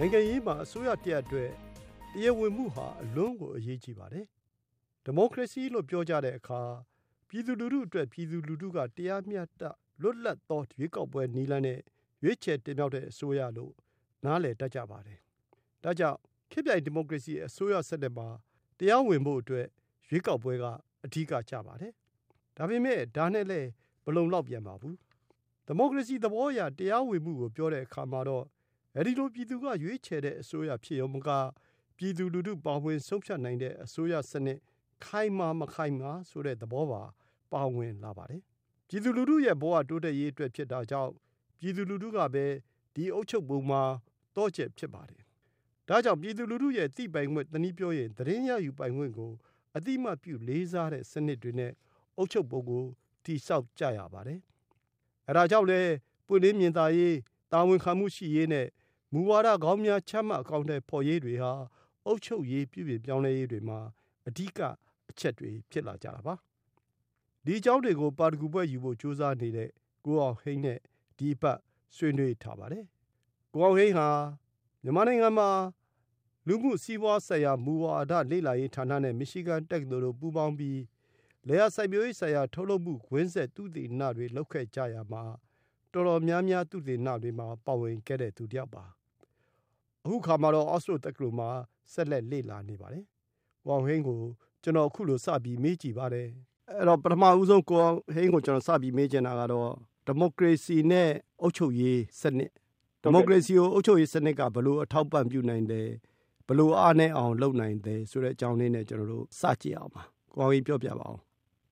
နိုင်ငံရေးမှာအစိုးရတရပ်အတွက်တရားဝင်မှုဟာအလွန်ကိုအရေးကြီးပါတယ်။ဒီမိုကရေစီလို့ပြောကြတဲ့အခါပြည်သူလူထုအတွက်ပြည်သူလူထုကတရားမျှတလွတ်လပ်သောရွေးကောက်ပွဲနည်းလမ်းနဲ့ရွေးချယ်တင်မြှောက်တဲ့အစိုးရလို့နားလည်တတ်ကြပါတယ်။ဒါကြောင့်ခေတ်ပြိုင်ဒီမိုကရေစီအစိုးရစနစ်မှာတရားဝင်ဖို့အတွက်ရွေးကောက်ပွဲကအဓိကကျပါတယ်။ဒါပေမဲ့ဒါနဲ့လည်းမလုံလောက်ပြန်ပါဘူး။ဒီမိုကရေစီသဘောအရတရားဝင်မှုကိုပြောတဲ့အခါမှာတော့ အဲဒီလို ပြည်သူက ရွေးချယ်တဲ့အစိုးရ ဖြစ်ရုံမက ပြည်သူလူထု ပါဝင်ဆုံးဖြတ်နိုင်တဲ့ အစိုးရစနစ် ခိုင်မာမခိုင်မာဆိုတဲ့ သဘောပါ ပါဝင်လာပါတယ်။ပြည်သူလူထုရဲ့ ဘဝတိုးတက်ရေးအတွက် ဖြစ်တာကြောင့် ပြည်သူလူထုကပဲ ဒီအုပ်ချုပ်ပုံမှာ သော့ချက်ဖြစ်ပါတယ်။ဒါကြောင့် ပြည်သူလူထုရဲ့ သိပိုင်ခွင့် တနည်းပြောရင် သတင်းရယူပိုင်ခွင့်ကိုအတိမတ်ပြုလေးစားတဲ့ စနစ်တွေနဲ့ အုပ်ချုပ်ပုံကိုတိဆောက်ကြရပါတယ်။အဲဒါကြောင့်လဲပွင့်လင်းမြင်သာရေး တာဝန်ခံမှုရှိရေးနဲ့ မူဝါဒကောင်းများချမှတ်အကောင့်ထဲပေါ်ရေးတွေဟာအုပ်ချုပ်ရေးပြုပြင်ပြောင်းလဲရေးတွေမှာအဓိကအချက်တွေဖြစ်လာကြတာပါဒီအကြောင်းတွေကိုပါတကူပွဲယူဖို့ကြိုးစားနေတဲ့ကိုအောင်ဟိန်းနဲ့ဒီပတ်ဆွေးနွေးထားပါတယ်ကိုအောင်ဟိန်းဟာမြန်မာနိုင်ငံမှာလူမှုစီးပွားဆိုင်ရာမူဝါဒလေ့လာရေးဌာနနဲ့မီရှီဂန်တက္ကသိုလ်တို့ပူးပေါင်းပြီးလေယာစိုက်ပျိုးရေးဆိုင်ရာထုတ်လုပ်မှုဝင်းဆက်သူတေနတွေလောက်ခဲ့ကြရမှာတော်တော်များများသူတေနတွေမှာပါဝင်ခဲ့တဲ့သူတယောက်ပါ အခုခါမှာတော့အော့စလိုတက္ကသိုလ်မှာ ဆက်လက်လေ့လာနေပါတယ်။ကိုအောင်ဟိန်းကို ကျွန်တော် အခုလို စပြီးမေးကြည့်ပါတယ်။အဲ့တော့ ပထမဦးဆုံး ကိုအောင်ဟိန်းကို ကျွန်တော် စပြီးမေးချင်တာကတော့ ဒီမိုကရေစီနဲ့ အုပ်ချုပ်ရေးစနစ် ဒီမိုကရေစီကို အုပ်ချုပ်ရေးစနစ်က ဘယ်လို အထောက်ပံ့ပြုနိုင်တယ် ဘယ်လို အားနဲ့အောင် လုပ်နိုင်တယ်ဆိုတဲ့ အကြောင်းလေးနဲ့ ကျွန်တော်တို့ စကြည့်အောင်ပါ။ကိုအောင်ဟိန်း ပြောပြပါအောင်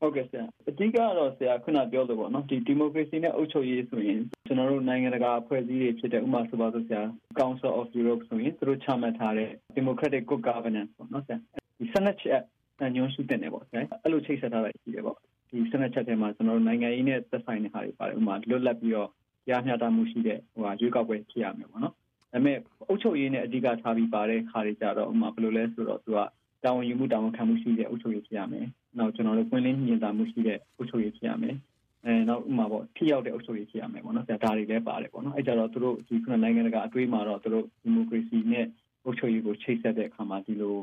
ဟုတ်ကဲ့ဆရာအဓိကတော့ဆရာခုနပြောလို့ပေါ့နော်ဒီဒီမိုကရေစီနဲ့အုပ်ချုပ်ရေးဆိုရင်ကျွန်တော်တို့နိုင်ငံတကာအဖွဲ့အစည်းတွေဖြစ်တဲ့ဥပမာဆိုပါစို့ဆရာ Council of Europe ဆိုရင်သူတို့ချမှတ်ထားတဲ့ Democratic Good Governance ပေါ့နော်ဆရာဒီ Senate ချက်ညွှန်ရှိတဲ့နေပေါ့ဆရာအဲ့လိုချိတ်ဆက်ထားတာရှိတယ်ပေါ့ဒီ Senate ချက်ထဲမှာကျွန်တော်တို့နိုင်ငံရေးနဲ့သက်ဆိုင်တဲ့ဟာတွေပါတယ်ဥပမာလွတ်လပ်ပြီးတော့ကြားမျှတမှုရှိတဲ့ဟိုဟာရွေးကောက်ပွဲဖြစ်ရမယ်ပေါ့နော်ဒါပေမဲ့အုပ်ချုပ်ရေးနဲ့အဓိကထားပြီးပါတဲ့ခါတွေကြတော့ဥပမာဘယ်လိုလဲဆိုတော့သူကတာဝန်ယူမှုတာဝန်ခံမှုရှိတဲ့အုပ်ချုပ်ရေးဖြစ်ရမယ်။ နောက်ကျွန်တော်တို့ပွင့်လင်းမြင်သာမှုရှိတဲ့အုပ်ချုပ်ရေးဖြစ်ရမယ်။အဲနောက်ဥမာပေါ့ထိရောက်တဲ့အုပ်ချုပ်ရေးဖြစ်ရမယ်ပေါ့နော်။ဒါတွေလည်းပါတယ်ပေါ့နော်။အဲကြတော့သူတို့ဒီခုနနိုင်ငံတကာအတွေးမှာတော့သူတို့ဒီမိုကရေစီနဲ့အုပ်ချုပ်ရေးကိုချိတ်ဆက်တဲ့အခါမှာဒီလို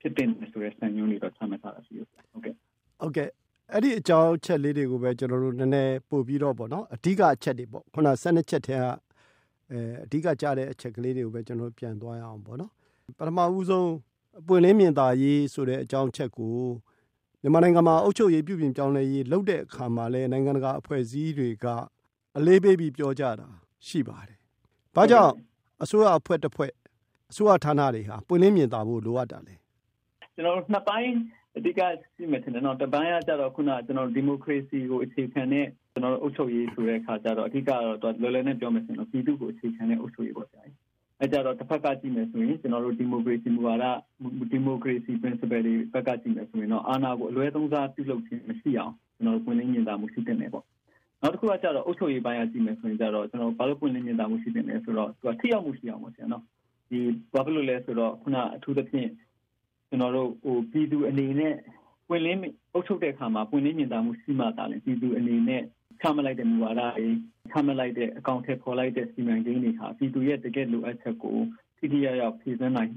ဖြစ်တင်တယ်ဆိုတဲ့စံညွှန်းတွေတော့ချမှတ်ထားတာရှိတယ်။ဟုတ်ကဲ့။ဟုတ်ကဲ့။အဲ့ဒီအကြောင်းချက်လေးတွေကိုပဲကျွန်တော်တို့နည်းနည်းပို့ပြီးတော့ပေါ့နော်။အဓိကအချက်တွေပေါ့။ခုန12ချက်ထဲကအဲအဓိကကြတဲ့အချက်ကလေးတွေကိုပဲကျွန်တော်ပြန်သွားရအောင်ပေါ့နော်။ပထမဦးဆုံးပွင့်လင်းမြင်သာရေးဆိုတဲ့အကြောင်းချက်ကို မြန်မာနိုင်ငံမှာအုပ်ချုပ်ရေးပြုပြင်ပြောင်းလဲရေးလုပ်တဲ့အခါမှာလည်းနိုင်ငံတကာအဖွဲ့အစည်းတွေကအလေးပေးပြီးပြောကြတာရှိပါတယ်။ဘာကြောင့်အစိုးရအဖွဲ့တစ်ဖွဲ့အစိုးရဌာနတွေဟာပွင့်လင်းမြင်သာဖို့လိုအပ်တာလဲ။ကျွန်တော်တို့နှစ်ပိုင်းအဓိကရှိမယ်ထင်တယ်နော်။တပိုင်းကကြတော့ခုနကျွန်တော်ဒီမိုကရေစီကိုအခြေခံတဲ့ကျွန်တော်တို့အုပ်ချုပ်ရေးဆိုတဲ့အခါကျတော့အဓိကတော့လွယ်လွယ်နဲ့ပြောမယ်ဆိုရင်ပြည်သူ့ကိုအခြေခံတဲ့အုပ်ချုပ်ရေးပေါ့ဆရာ။ အဲကြတော့တစ်ဖက်ကကြည့်မယ်ဆိုရင်ကျွန်တော်တို့ဒီမိုကရေစီမူဝါဒဒီမိုကရေစီ principle တွေဘက်ကကြည့်မယ်ဆိုရင်တော့အာဏာကိုအလွဲသုံးစားပြုလုပ်ခြင်းမရှိအောင်ကျွန်တော်တို့ပွင့်လင်းမြင်သာမှုရှိတဲ့နယ်ပေါ့နောက်တစ်ခုကကြတော့အုပ်ချုပ်ရေးပိုင်းကကြည့်မယ်ဆိုရင်ကြတော့ကျွန်တော်ဘာလို့ပွင့်လင်းမြင်သာမှုရှိတဲ့နယ်ဆိုတော့သူကထိရောက်မှုရှိအောင်ပေါ့ဆရာနော်ဒီဘာဖြစ်လို့လဲဆိုတော့ခုနအထူးသဖြင့်ကျွန်တော်တို့ဟိုပြည်သူအနေနဲ့ပွင့်လင်းအုပ်ချုပ်တဲ့အခါမှာပွင့်လင်းမြင်သာမှုရှိမှသာလေပြည်သူအနေနဲ့ချမှတ်လိုက်တဲ့မူဝါဒတွေ ချမှတ်လိုက်တဲ့အကောင့်ထဲပေါ်လိုက်တဲ့စီမံကိန်းတွေဟာပြည်သူရဲ့တကယ်လိုအပ်ချက်ကိုထိထိရောက်ရောက်ဖြည့်ဆည်းနိုင်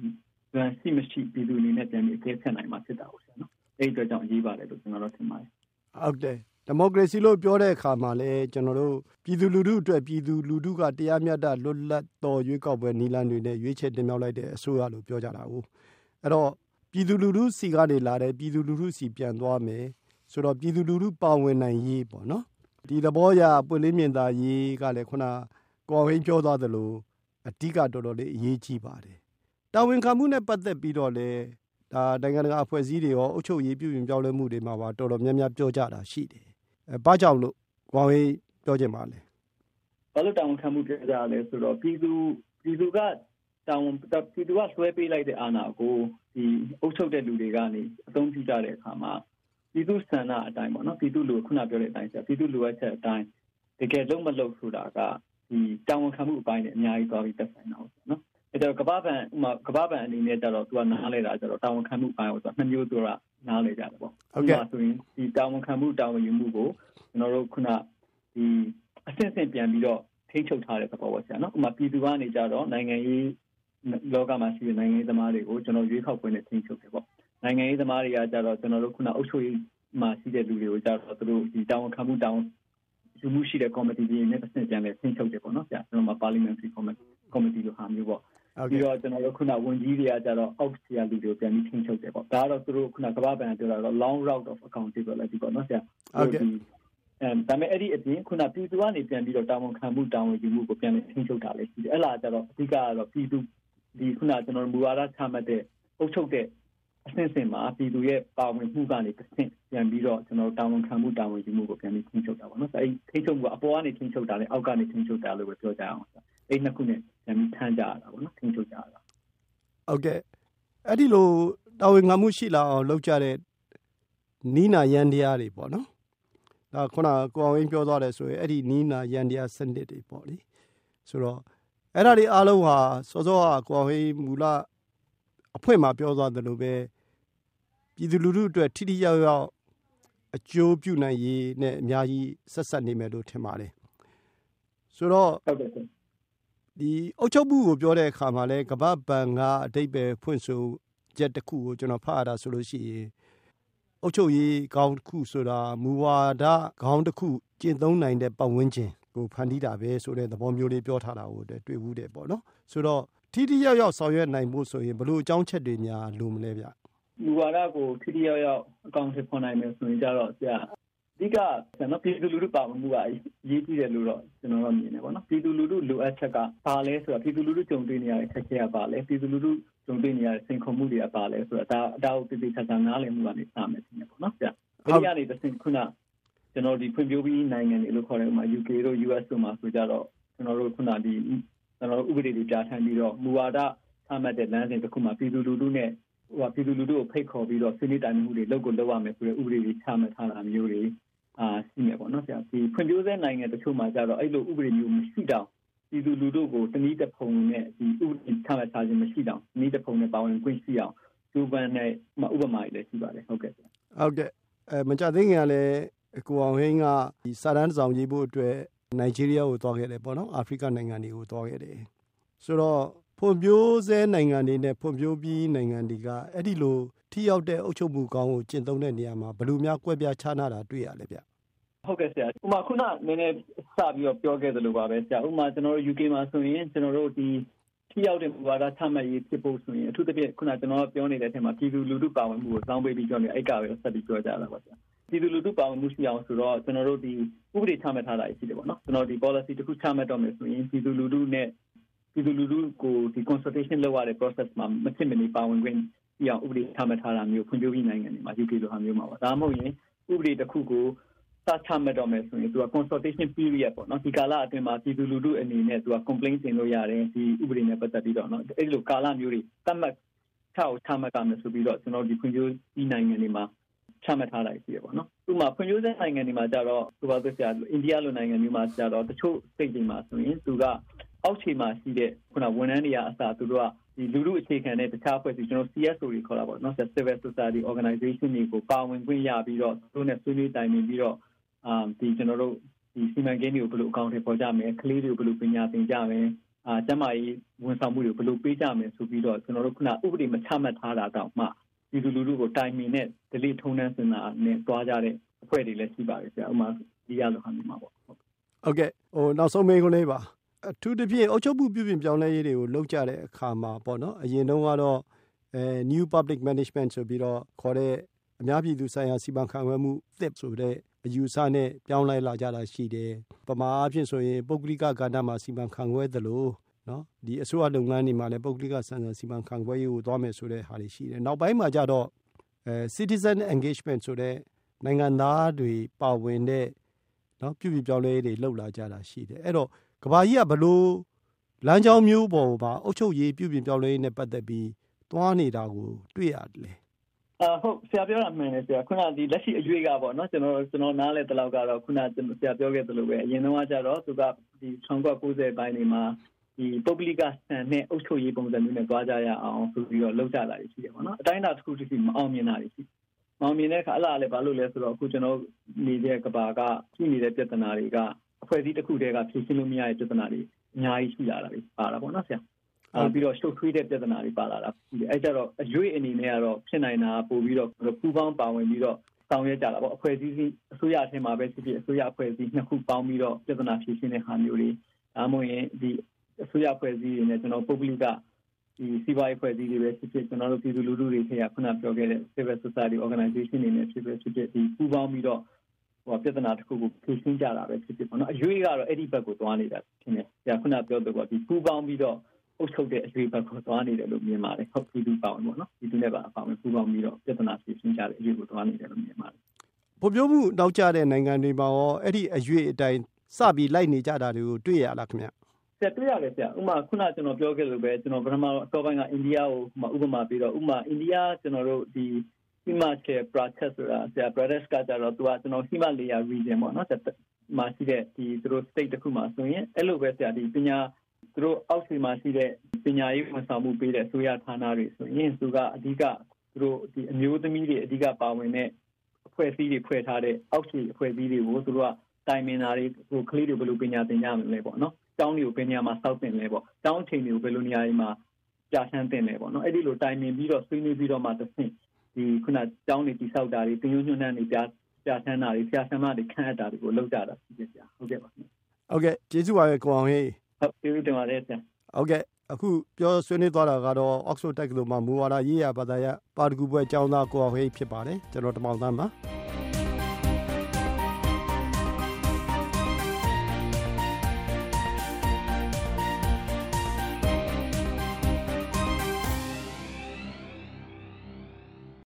စွမ်းရှိမရှိပြည်သူအနေနဲ့ပြန်ပြီးအကဲဖြတ်နိုင်မှာဖြစ်တာပေါ့ဆရာနော်အဲ့ဒီအတွက်ကြောင့်အရေးပါတယ်လို့ကျွန်တော်တို့ထင်ပါတယ်ဟုတ်တယ်ဒီမိုကရေစီလို့ပြောတဲ့အခါမှာလည်းကျွန်တော်တို့ပြည်သူလူထုအတွက်ပြည်သူလူထုကတရားမျှတလွတ်လပ်တော်ရွေးကောက်ပွဲနီလန်းတွေနဲ့ရွေးချယ်တင်မြှောက်လိုက်တဲ့အစိုးရလို့ပြောကြတာကိုအဲ့တော့ပြည်သူလူထုစီကနေလာတဲ့ပြည်သူလူထုစီပြန်သွားမယ်ဆိုတော့ပြည်သူလူထုပါဝင်နိုင်ရေးပေါ့နော် ဒီသဘောအရပွင့်လင်းမြင်သာရေးကလည်းခုနကိုအောင်ဟိန်းပြောသွားသလိုအဓိကတော်တော်လေးအရေးကြီးပါတယ်တာဝန်ခံမှုနဲ့ပတ်သက်ပြီးတော့လေဒါနိုင်ငံတကာအဖွဲ့အစည်းတွေရောအုပ်ချုပ်ရေးပြုပြင်ပြောင်းလဲမှုတွေမှာပါတော်တော်များများပြောကြတာရှိတယ်အဲဘာကြောင့်လို့ကိုအောင်ဟိန်းပြောချင်ပါလဲဘာလို့တာဝန်ခံမှုပြောကြလဲဆိုတော့ပြည်သူပြည်သူကတာဝန်ပြည်သူကဆွဲပေးလိုက်တဲ့အာဏာကိုဒီအုပ်ချုပ်တဲ့လူတွေကနေအသုံးပြုကြတဲ့အခါမှာ ပြည်သူစံနာအတိုင်းပေါ့နော်ပြည်သူလူခုနပြောတဲ့အတိုင်းဆိုပြည်သူလူအပ်ချက်အတိုင်းတကယ်လုံးမလုံးဆိုတာကဒီတာဝန်ခံမှုအပိုင်းနဲ့အများကြီးသွားပြီးသက်ဆိုင်တာပေါ့နော်အဲတော့ကမ္ဘာပန်ဥမာကမ္ဘာပန်အနေနဲ့ကျတော့သူကနားလဲတာကျတော့တာဝန်ခံမှုအပိုင်းကိုသူကနှစ်မျိုးဆိုတာနားလဲကြတယ်ပေါ့ဟုတ်ကဲ့ဆိုရင်ဒီတာဝန်ခံမှုတာဝန်ယူမှုကိုကျွန်တော်တို့ခုနဒီအစစ်အစစ်ပြန်ပြီးတော့ထိန်းချုပ်ထားတဲ့သဘောပေါ့ဆရာနော်ဥမာပြည်သူကနေကြတော့နိုင်ငံရေးလောကမှာရှိတဲ့နိုင်ငံရေးသမားတွေကိုကျွန်တော်ရွေးကောက်ပွဲနဲ့ထိန်းချုပ်တယ်ပေါ့ နိုင်ငံရေးသမားတွေကကြတော့ကျွန်တော်တို့ခုနအုပ်ချုပ်ရေးမှာရှိတဲ့လူတွေကိုကြတော့သူတို့ဒီတောင်းခံမှုတောင်းယူမှုရှိတဲ့ committee တွေနဲ့တစ်ဆင့်ပြန်လဲထိန်းချုပ်တယ်ပေါ့နော်ဆရာကျွန်တော်မှာ parliamentary committee committee လို့ဟာမျိုးပေါ့ပြီးတော့ကျွန်တော်တို့ခုနဝန်ကြီးတွေကကြတော့အောက်ဆီယာလူတွေကိုပြန်ပြီးထိန်းချုပ်တယ်ပေါ့ဒါကတော့သူတို့ခုနကမ္ဘာ့ဘဏ်ပြောတာတော့ long route of accountability ပေါ့နော်ဆရာဟုတ်ကဲ့အဲဒါပေမဲ့အဲ့ဒီအပြင်ခုနပြည်သူကနေပြန်ပြီးတော့တာဝန်ခံမှုတာဝန်ယူမှုကိုပြန်ပြီးထိန်းချုပ်တာလည်းရှိတယ်အဲ့လားကြတော့အဓိကကတော့ပြည်သူဒီခုနကျွန်တော်မူဝါဒချမှတ်တဲ့အုပ်ချုပ်တဲ့ အဆင့်ဆင့်မှာပြည်သူရဲ့ပါဝင်မှုကနေတစ်ဆင့်ပြန်ပြီးတော့ကျွန်တော်တာဝန်ခံမှုတာဝန်ယူမှုကိုပြန်ပြီးထိန်းချုပ်တာပေါ့နော်။အဲဒီထိန်းချုပ်မှုကအပေါ်ကနေထိန်းချုပ်တာလေအောက်ကနေထိန်းချုပ်တာလို့ပဲပြောကြအောင်။အဲဒီနှစ်ခုနဲ့ပြန်ပြီးထမ်းကြရတာပေါ့နော်ထိန်းချုပ်ကြရတာ။ဟုတ်ကဲ့အဲ့ဒီလိုတာဝန်ခံမှုရှိလာအောင်လုပ်ကြတဲ့နီးနာရန်တရားတွေပေါ့နော်။ဒါခုနကိုအောင်ရင်းပြောသွားတယ်ဆိုရင်အဲ့ဒီနီးနာရန်တရားစနစ်တွေပေါ့လေ။ဆိုတော့အဲ့ဒါတွေအားလုံးဟာစောစောကကိုအောင်ရင်းမူလအဖွဲ့မှာပြောသွားတယ်လို့ပဲ ပြည်သူလူထုအတွက်ထိထိရောက်ရောက်အကျိုးပြုနိုင်ရေးနဲ့အများကြီးဆက်ဆက်နေမယ်လို့ထင်ပါတယ်ဆိုတော့ဟုတ်တယ်ဒီအုတ်ချုပ်မှုကိုပြောတဲ့အခါမှာလဲကမ္ဘာဘဏ်ကအတိတ်ပဲဖွင့်ဆိုချက်တစ်ခုကိုကျွန်တော်ဖတ်ရတာဆိုလို့ရှိရင်အုတ်ချုပ်ရေးခေါင်းတစ်ခုဆိုတာမူဝါဒခေါင်းတစ်ခုကျင့်သုံးနိုင်တဲ့ပတ်ဝန်းကျင်ကိုဖန်တီးတာပဲဆိုတဲ့သဘောမျိုးလေးပြောထားတာကိုတွေ့ဘူးတယ်ပေါ့နော်ဆိုတော့ထိထိရောက်ရောက်ဆောင်ရွက်နိုင်ဖို့ဆိုရင်ဘလို့အကြောင်းချက်တွေများလိုမလဲဗျ လူဝါဒကိုထိထိရောက်ရောက်အကောင့်ထဖော်နိုင်မယ်ဆိုရင်ကြတော့ဆရာအဓိကကျွန်တော်ပြည်သူလူထုပါဝင်မှုကအရေးကြီးတယ်လို့တော့ကျွန်တော်တို့မြင်တယ်ပေါ့နော်ပြည်သူလူထုလိုအပ်ချက်ကဘာလဲဆိုတော့ပြည်သူလူထုကြုံတွေ့နေရတဲ့ခက်ခဲရပါလဲပြည်သူလူထုကြုံတွေ့နေရတဲ့စိန်ခေါ်မှုတွေကပါလဲဆိုတော့ဒါအတောက်တိတိကျကျနားလည်မှုကနေစမယ်ဖြစ်နေပေါ့နော်ဆရာအဲဒီကနေတစ်ဆင့်ခုနကျွန်တော်ဒီဖွံ့ဖြိုးပြီးနိုင်ငံတွေလို့ခေါ်တဲ့ဥမာ UK တို့ US တို့မှာဆိုကြတော့ကျွန်တော်တို့ခုနဒီကျွန်တော်တို့ဥပဒေတွေပြဋ္ဌာန်းပြီးတော့မူဝါဒသတ်မှတ်တဲ့လမ်းစဉ်တစ်ခုမှာပြည်သူလူထုနဲ့ ဟိုပြည်သူလူထုကိုဖိတ်ခေါ်ပြီးတော့ဆွေးနွေးတိုင်ပင်မှုတွေလုပ်ကိုလုပ်ရမယ်ဆိုတဲ့ဥပဒေတွေချမှတ်ထားတာမျိုးတွေအာရှိနေပေါ့နော်ဆရာဒီဖွံ့ဖြိုးဆဲနိုင်ငံတချို့မှာကြတော့အဲ့လိုဥပဒေမျိုးမရှိတော့ပြည်သူလူထုကိုတနည်းတစ်ဖုံနဲ့ဒီဥပဒေချမှတ်ထားခြင်းမရှိတော့တနည်းတစ်ဖုံနဲ့ပါဝင်ခွင့်ရှိအောင်ကျူပန်နဲ့ဥပမာတွေလည်းရှိပါတယ်ဟုတ်ကဲ့ဟုတ်ကဲ့အဲမကြသေးခင်ကလည်းကိုအောင်ဟင်းကဒီစာတန်းဆောင်ရေးဖို့အတွက်နိုင်ဂျီးရီးယားကိုသွားခဲ့တယ်ပေါ့နော်အာဖရိကနိုင်ငံတွေကိုသွားခဲ့တယ်ဆိုတော့ ဖွံ့ဖြိုးဆဲနိုင်ငံတွေနဲ့ဖွံ့ဖြိုးပြီးနိုင်ငံတွေကအဲ့ဒီလိုထိရောက်တဲ့အုပ်ချုပ်မှုကောင်းကိုကျင့်သုံးတဲ့နေရာမှာဘယ်လိုများကွဲပြားခြားနားတာတွေ့ရလဲဗျဟုတ်ကဲ့ဆရာဥမာခုနနည်းနည်းစပြီးတော့ပြောခဲ့သလိုပါပဲဆရာဥမာကျွန်တော်တို့ UK မှာဆိုရင်ကျွန်တော်တို့ဒီထိရောက်တဲ့မူဝါဒချမှတ်ရေးဖြစ်ဖို့ဆိုရင်အထူးသဖြင့်ခုနကျွန်တော်ပြောနေတဲ့အထက်မှာပြည်သူလူထုပါဝင်မှုကိုစောင်းပေးပြီးပြောနေအဲ့ကပဲဆက်ပြီးပြောကြတာပါဆရာပြည်သူလူထုပါဝင်မှုရှိအောင်ဆိုတော့ကျွန်တော်တို့ဒီဥပဒေချမှတ်ထားတာရှိတယ်ပေါ့နော်ကျွန်တော်ဒီ policy တစ်ခုချမှတ်တော့မယ်ဆိုရင်ပြည်သူလူထုနဲ့ ပြည်သူလူထုကိုဒီ consultation လုပ်ရတဲ့ process မှာမဖြစ်မနေပါဝင်ခွင့်ပြအောင်ဥပဒေချမှတ်ထားတာမျိုးဖွံ့ဖြိုးပြီးနိုင်ငံတွေမှာ UK လိုဟာမျိုးမှာပါဒါမှမဟုတ်ရင်ဥပဒေတစ်ခုကိုစချမှတ်တော့မယ်ဆိုရင်သူက consultation period ပေါ့နော်ဒီကာလအတွင်းမှာပြည်သူလူထုအနေနဲ့သူက complaint တင်လို့ရတယ်ဒီဥပဒေနဲ့ပတ်သက်ပြီးတော့နော်အဲ့လိုကာလမျိုးတွေသတ်မှတ်ချောက်ချမှတ်ကြမယ်ဆိုပြီးတော့ကျွန်တော်ဒီဖွံ့ဖြိုးပြီးနိုင်ငံတွေမှာချမှတ်ထားတာရှိရပေါ့နော်။ဥပမာဖွံ့ဖြိုးဆဲနိုင်ငံတွေမှာကြတော့သူကဆိုဆရာအိန္ဒိယလိုနိုင်ငံမျိုးမှာကြတော့တချို့စိတ်တွေမှာဆိုရင်သူက အောက်ခြေမှာရှိတဲ့ခုနဝန်ထမ်းတွေကအစားသူတို့ကဒီလူမှုအခြေခံတဲ့တခြားဖွဲ့စည်းကျွန်တော် CSO တွေခေါ်တာပေါ့နော် Civil Society Organization တွေကိုပါဝင်ခွင့်ရပြီးတော့သူတို့နဲ့ဆွေးနွေးတိုင်ပင်ပြီးတော့အာဒီကျွန်တော်တို့ဒီစီမံကိန်းတွေကိုဘယ်လိုအကောင့်တွေပေါ်ကြမယ်ကလေးတွေကိုဘယ်လိုပညာသင်ကြမယ်အာကျမကြီးဝန်ဆောင်မှုတွေကိုဘယ်လိုပေးကြမယ်ဆိုပြီးတော့ကျွန်တော်တို့ခုနဥပဒေမချမှတ်ထားတာတောင်မှဒီလူလူလူကိုတိုင်ပင်နဲ့ဒလိထုံးနှန်းစင်တာနဲ့တွားကြတဲ့အဖွဲ့တွေလည်းရှိပါတယ်ဆရာဥမာဒီရလိုဟာမျိုးမှာပေါ့ဟုတ်ကဲ့ဟိုနောက်ဆုံးမေးခွန်းလေးပါ အထူးသဖြင့်အုပ်ချုပ်မှုပြုပြင်ပြောင်းလဲရေးတွေကိုလုပ်ကြတဲ့အခါမှာပေါ့နော်အရင်တုန်းကတော့အဲ new public management ဆိုပြီးတော့ခေါ်တဲ့အများပြည်သူဆိုင်ရာစီမံခန့်ခွဲမှုသစ်ဆိုတဲ့အယူဆနဲ့ပြောင်းလဲလာကြတာရှိတယ်။ပမာအဖြစ်ဆိုရင်ပုဂ္ဂလိကကဏ္ဍမှာစီမံခန့်ခွဲသလိုနော်ဒီအစိုးရလုပ်ငန်းတွေမှာလည်းပုဂ္ဂလိကဆန်ဆန်စီမံခန့်ခွဲရေးကိုသွားမယ်ဆိုတဲ့ဟာတွေရှိတယ်။နောက်ပိုင်းမှာကြတော့အဲ citizen engagement ဆိုတဲ့နိုင်ငံသားတွေပါဝင်တဲ့နော်ပြုပြင်ပြောင်းလဲရေးတွေလှုပ်လာကြတာရှိတယ်။အဲ့တော့ ကဘာကြီးကဘလို့လမ်းကြောင်းမျိုးပေါ်မှာအုတ်ချုပ်ရေးပြုပြင်ပြောင်းလဲရေးနဲ့ပတ်သက်ပြီးသွားနေတာကိုတွေ့ရတယ်အာဟုတ်ဆရာပြောတာမှန်တယ်ဆရာခုနဒီလက်ရှိအရွေးကပေါ့နော်ကျွန်တော်ကျွန်တော်နားလဲတလောက်ကတော့ခုနဆရာပြောခဲ့သလိုပဲအရင်တော့ကကြတော့သူကဒီ1990ပိုင်းတွေမှာဒီပုဂ္ဂလိကဆန်နဲ့အုပ်ချုပ်ရေးပုံစံမျိုးနဲ့တွားကြရအောင်ဆိုပြီးတော့လုပ်ကြတာရှိတယ်ပေါ့နော်အတိုင်းအတာတစ်ခုတစ်ခုမအောင်မြင်တာရှိမအောင်မြင်တဲ့အခါအလားလည်းဘာလို့လဲဆိုတော့အခုကျွန်တော်နေတဲ့ကဘာကရှိနေတဲ့ပြဿနာတွေက အဖွဲ့အစည်းတစ်ခုတည်းကဖြေရှင်းလို့မရတဲ့ပြဿနာတွေအများကြီးရှိလာတာပဲပါတာပေါ့နော်ဆရာပြီးတော့ရှုပ်ထွေးတဲ့ပြဿနာတွေပါလာတာအဲကြတော့အရွေးအနေနဲ့ကတော့ဖြစ်နိုင်တာပို့ပြီးတော့ပူပေါင်းပါဝင်ပြီးတော့ဆောင်ရွက်ကြတာပေါ့အဖွဲ့အစည်းအစိုးရအထင်မှာပဲဖြစ်ဖြစ်အစိုးရအဖွဲ့အစည်းနှစ်ခုပေါင်းပြီးတော့ပြဿနာဖြေရှင်းတဲ့ဟာမျိုးတွေဒါမှမဟုတ်ရင်ဒီအစိုးရအဖွဲ့အစည်းတွေနဲ့ကျွန်တော်ပုဂ္ဂလိကဒီစီးပွားရေးဖွဲ့စည်းတွေပဲဖြစ်ဖြစ်ကျွန်တော်တို့ပြည်သူလူထုတွေခေတ်ကခုနပြောခဲ့တဲ့ civil society organization တွေနဲ့ဖြစ်ဖြစ်ဖြစ်ဖြစ်ဒီပူးပေါင်းပြီးတော့ ဟိုပြဿနာတစ်ခုကိုဖြေရှင်းကြတာပဲဖြစ်ဖြစ်ပေါ့နော်အရွေးကတော့အဲ့ဒီဘက်ကိုသွားနေတာဖြစ်နေ။ဒါခုနပြောတော့ပေါ့ဒီပူးပေါင်းပြီးတော့အုပ်ချုပ်တဲ့အရွေးဘက်ကိုသွားနေတယ်လို့မြင်ပါတယ်။ဟုတ်ပြည်သူပေါင်းပေါ့နော်။ပြည်သူနဲ့ပါအပေါင်းပူးပေါင်းပြီးတော့ပြဿနာဖြေရှင်းကြတဲ့အရွေးကိုသွားနေတယ်လို့မြင်ပါတယ်။ပုံပြမှုနောက်ကျတဲ့နိုင်ငံတွေမှာရောအဲ့ဒီအရွေးအတိုင်းစပြီးလိုက်နေကြတာတွေကိုတွေ့ရလားခင်ဗျ။ဆက်တွေ့ရတယ်ဆရာဥမာခုနကျွန်တော်ပြောခဲ့လို့ပဲကျွန်တော်ပထမအစောပိုင်းကအိန္ဒိယကိုဥပမာပြီးတော့ဥမာအိန္ဒိယကျွန်တော်တို့ဒီ Himachal Pradesh ဆိုတာဆရာ Pradesh ကကြတော့သူကကျွန်တော် Himalaya region ပေါ့နော်မှာရှိတဲ့ဒီသူတို့ state တစ်ခုမှာဆိုရင်အဲ့လိုပဲဆရာဒီပညာသူတို့အောက်ခြေမှာရှိတဲ့ပညာရေးဝန်ဆောင်မှုပေးတဲ့ဆိုရဌာနတွေဆိုရင်သူကအဓိကသူတို့ဒီအမျိုးသမီးတွေအဓိကပါဝင်တဲ့အဖွဲ့အစည်းတွေဖွဲ့ထားတဲ့အောက်ခြေအဖွဲ့အစည်းတွေကိုသူတို့ကတိုင်မင်တာတွေဟိုကလေးတွေဘယ်လိုပညာသင်ကြမလဲပေါ့နော်ကျောင်းတွေကိုဘယ်နေရာမှာစောက်တင်လဲပေါ့ကျောင်းချိန်တွေကိုဘယ်လိုနေရာတွေမှာကြာဆန်းတင်လဲပေါ့နော်အဲ့ဒီလိုတိုင်ပင်ပြီးတော့ဆွေးနွေးပြီးတော့မှတစ်ဆင့် ဒီခုနကျောင်းတွေတိဆောက်တာတွေတင်ယုံညွှန်းနှံတွေကြာကြာဆန်းတာတွေဆရာဆရာမတွေခန့်အပ်တာတွေကိုလုပ်ကြတာဖြစ်ကြဟုတ်ကဲ့ပါဟုတ်ကဲ့ကျေးဇူးပါပဲကိုအောင်ဟေးဟုတ်ကျေးဇူးတင်ပါတယ်ဆရာဟုတ်ကဲ့အခုပြောဆွေးနွေးသွားတာကတော့ Oxford တက္ကသိုလ်မှာမူဝါဒရေးရာဘာသာရပ်ပါရဂူပွဲကျောင်းသားကိုအောင်ဟေးဖြစ်ပါတယ်ကျွန်တော်တမောင်သားပါ